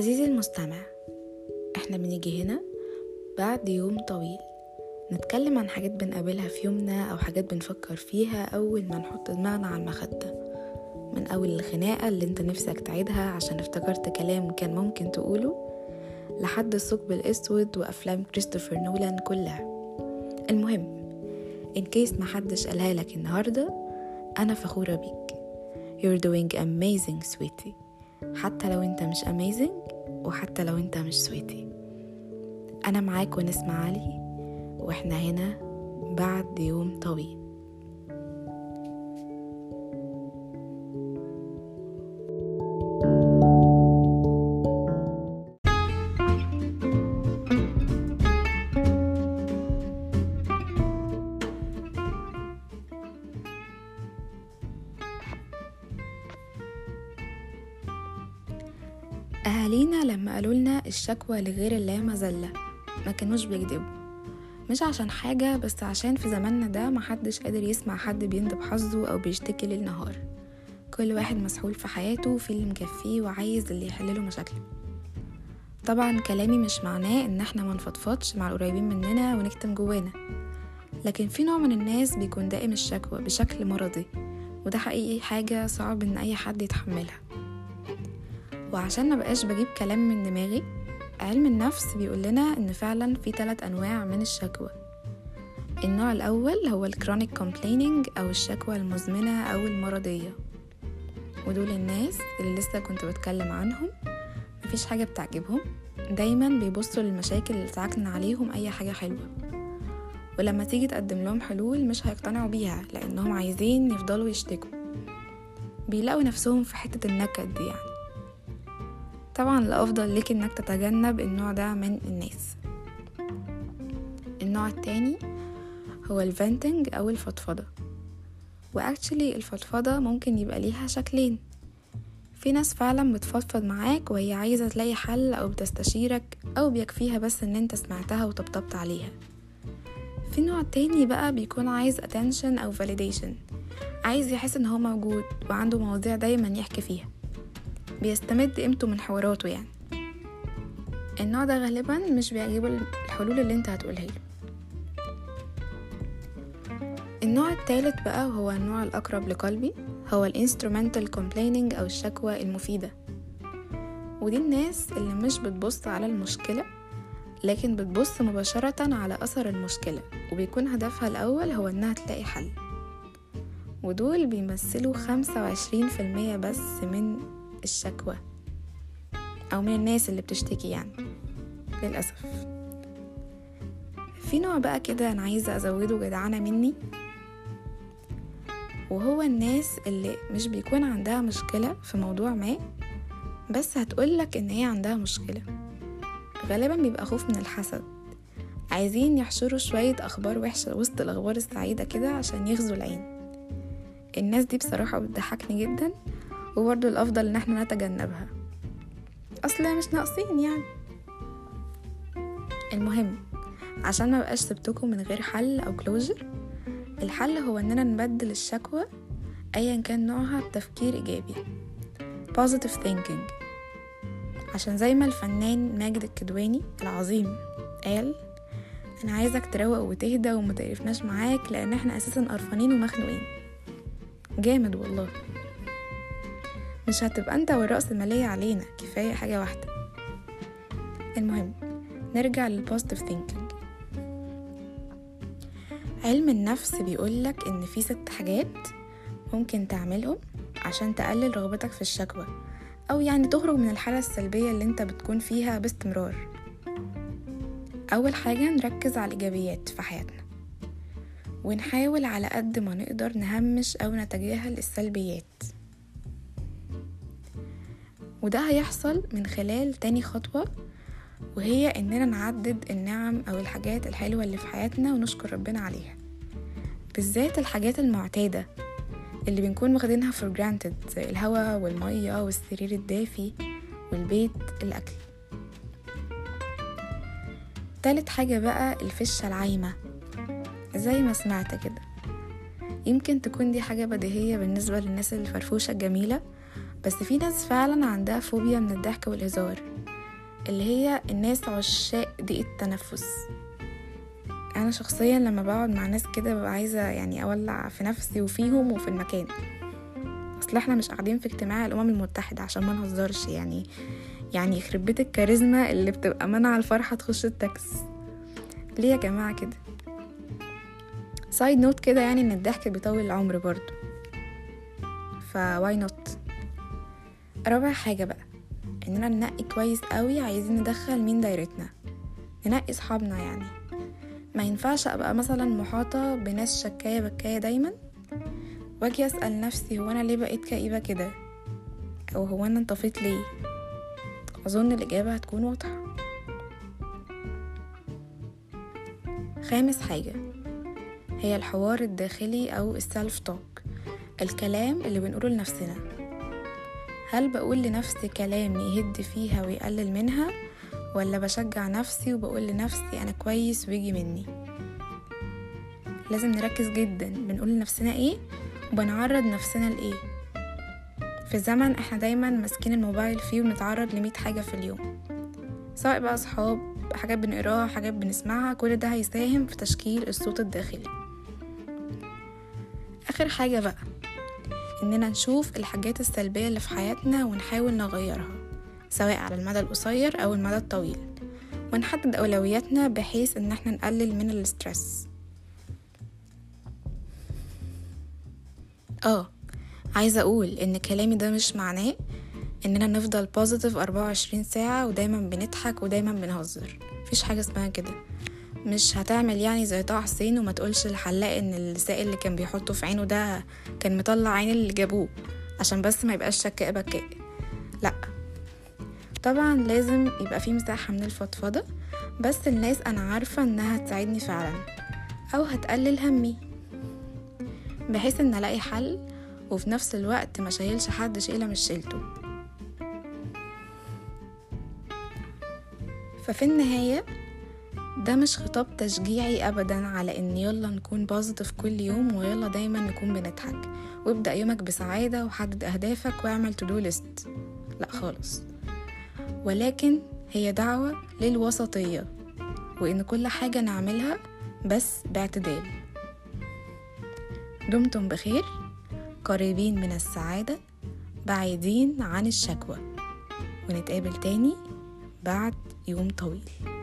عزيزي المستمع إحنا بنيجي هنا بعد يوم طويل. نتكلم عن حاجات بنقابلها في يومنا أو حاجات بنفكر فيها أول ما نحط دماغنا على المخدة. من أول الخناقة اللي انت نفسك تعيدها عشان افتكرت كلام كان ممكن تقوله لحد الثقب الأسود وأفلام كريستوفر نولان كلها. المهم إن كيس محدش قالها لك النهاردة أنا فخورة بيك. You're doing amazing sweetie. حتى لو انت مش amazing وحتى لو انت مش سويتي. أنا معاك ونسمع علي وإحنا هنا بعد يوم طويل. أهالينا لما قالوا لنا الشكوى لغير الله مذلة ما كانوش بيكذبوا. مش عشان حاجة بس عشان في زماننا ده محدش قادر يسمع حد بيندب حظه أو بيشتكي ليل نهار كل واحد مسحول في حياته وفي اللي مكفيه وعايز اللي يحلله مشاكله. طبعا كلامي مش معناه إن إحنا منفضفضش مع القريبين مننا ونكتم جوانا. لكن في نوع من الناس بيكون دائم الشكوى بشكل مرضي وده حقيقي حاجة صعب إن أي حد يتحملها. وعشان ما بقاش بجيب كلام من دماغي علم النفس بيقول لنا إن فعلا في ثلاث أنواع من الشكوى. النوع الأول هو ال chronic complaining أو الشكوى المزمنة أو المرضية. ودول الناس اللي لسه كنت بتكلم عنهم مفيش حاجة بتعجبهم. دايما بيبصوا للمشاكل اللي تعكن عليهم أي حاجة حلوة. ولما تيجي تقدم لهم حلول مش هيقتنعوا بيها لأنهم عايزين يفضلوا يشتكوا. بيلاقوا نفسهم في حتة النكد يعني. طبعا الأفضل ليك إنك تتجنب النوع ده من الناس. النوع التاني هو الفنتنج أو الفضفضة. وأكشلي الفضفضة ممكن يبقى ليها شكلين. في ناس فعلا بتفضفض معاك وهي عايزة تلاقي حل أو بتستشيرك أو بيكفيها بس إن أنت سمعتها وطبطبت عليها. في نوع تاني بقى بيكون عايز attention أو validation. عايز يحس إن هو موجود وعنده مواضيع دايما يحكي فيها. بيستمد قيمته من حواراته يعني. النوع ده غالبا مش بيعجبه الحلول اللي انت هتقولها له. النوع الثالث بقى وهو النوع الأقرب لقلبي هو الإنسترومنتال complaining أو الشكوى المفيدة. ودي الناس اللي مش بتبص على المشكلة لكن بتبص مباشرة على أثر المشكلة وبيكون هدفها الأول هو إنها تلاقي حل. ودول بيمثلوا خمسة وعشرين في المية بس من الشكوى أو من الناس اللي بتشتكي يعني للأسف. في نوع بقى كده أنا عايزة أزوده جدعنة مني وهو الناس اللي مش بيكون عندها مشكلة في موضوع ما بس هتقولك إن هي عندها مشكلة. غالبا بيبقى خوف من الحسد. عايزين يحشروا شوية أخبار وحشة وسط الأخبار السعيدة كده عشان يغزوا العين. الناس دي بصراحة بتضحكني جدا وبرضه الأفضل إن إحنا نتجنبها. أصل مش ناقصين يعني. المهم عشان ما بقاش سبتكم من غير حل أو كلوجر الحل هو إننا نبدل الشكوى أيا كان نوعها بتفكير إيجابي positive thinking. عشان زي ما الفنان ماجد الكدواني العظيم قال أنا عايزك تروق وتهدى وما تقرفناش معاك لأن إحنا أساسا قرفانين ومخنوقين. جامد والله. مش هتبقى انت والرأس المالية علينا. كفاية حاجة واحدة. المهم نرجع لل positive thinking علم النفس بيقولك إن في ست حاجات ممكن تعملهم عشان تقلل رغبتك في الشكوى أو يعني تخرج من الحالة السلبية اللي انت بتكون فيها باستمرار. أول حاجة نركز على الإيجابيات في حياتنا. ونحاول على قد ما نقدر نهمش أو نتجاهل السلبيات. وده هيحصل من خلال تاني خطوة وهي إننا نعدد النعم أو الحاجات الحلوة اللي في حياتنا ونشكر ربنا عليها. بالذات الحاجات المعتادة اللي بنكون واخدينها for granted زي الهواء والمية والسرير الدافي والبيت الأكل. تالت حاجة بقى الفشة العايمة. زي ما سمعت كده. يمكن تكون دي حاجة بديهية بالنسبة للناس الفرفوشة الجميلة بس في ناس فعلا عندها فوبيا من الضحك والهزار اللي هي الناس عشاق ضيق التنفس. أنا شخصيا لما بقعد مع ناس كده ببقى عايزة يعني أولع في نفسي وفيهم وفي المكان. أصل إحنا مش قاعدين في اجتماع الأمم المتحدة عشان ما نهزرش يعني يعني يخرب بيت الكاريزما اللي بتبقى منع الفرحة تخش التاكس. ليه يا جماعة كده؟ side note كده يعني إن الضحك بيطول العمر برضو. ف why not رابع حاجة بقى إننا ننقي كويس قوي عايزين ندخل مين دايرتنا؟ ننقي صحابنا يعني. ما ينفعش أبقى مثلا محاطة بناس شكاية بكاية دايما؟ وأجي أسأل نفسي هو أنا ليه بقيت كئيبة كده؟ أو هو أنا انطفيت ليه؟ أظن الإجابة هتكون واضحة. خامس حاجة هي الحوار الداخلي أو السلف توك الكلام اللي بنقوله لنفسنا. هل بقول لنفسي كلام يهد فيها ويقلل منها ولا بشجع نفسي وبقول لنفسي أنا كويس ويجي مني؟ لازم نركز جدا بنقول لنفسنا إيه وبنعرض نفسنا لإيه. في زمن إحنا دايما ماسكين الموبايل فيه ونتعرض لمية حاجة في اليوم. سواء بقى صحاب حاجات بنقرأها حاجات بنسمعها كل ده هيساهم في تشكيل الصوت الداخلي. آخر حاجة بقى إننا نشوف الحاجات السلبية اللي في حياتنا ونحاول نغيرها سواء على المدى القصير أو المدى الطويل. ونحدد أولوياتنا بحيث إن إحنا نقلل من الاسترس آه عايزة أقول إن كلامي ده مش معناه إننا نفضل بوزيتيف 24 ساعة ودايما بنضحك ودايما بنهزر. مفيش حاجة اسمها كده. مش هتعمل يعني زي طه حسين وما تقولش الحلاق إن السائل اللي كان بيحطه في عينه ده كان مطلع عين اللي جابوه عشان بس ما يبقاش شكاء بكاء لأ. طبعا لازم يبقى في مساحة من الفضفضة بس الناس أنا عارفة إنها تساعدني فعلا أو هتقلل همي. بحيث إن ألاقي حل وفي نفس الوقت ما شايلش حد شيلة مش شيلته. ففي النهاية ده مش خطاب تشجيعي ابدا على إن يلا نكون positive كل يوم ويلا دايما نكون بنضحك. وابدأ يومك بسعادة وحدد أهدافك واعمل to do list لا خالص. ولكن هي دعوة للوسطية. وإن كل حاجة نعملها بس باعتدال. دمتم بخير. قريبين من السعادة. بعيدين عن الشكوى. ونتقابل تاني بعد يوم طويل.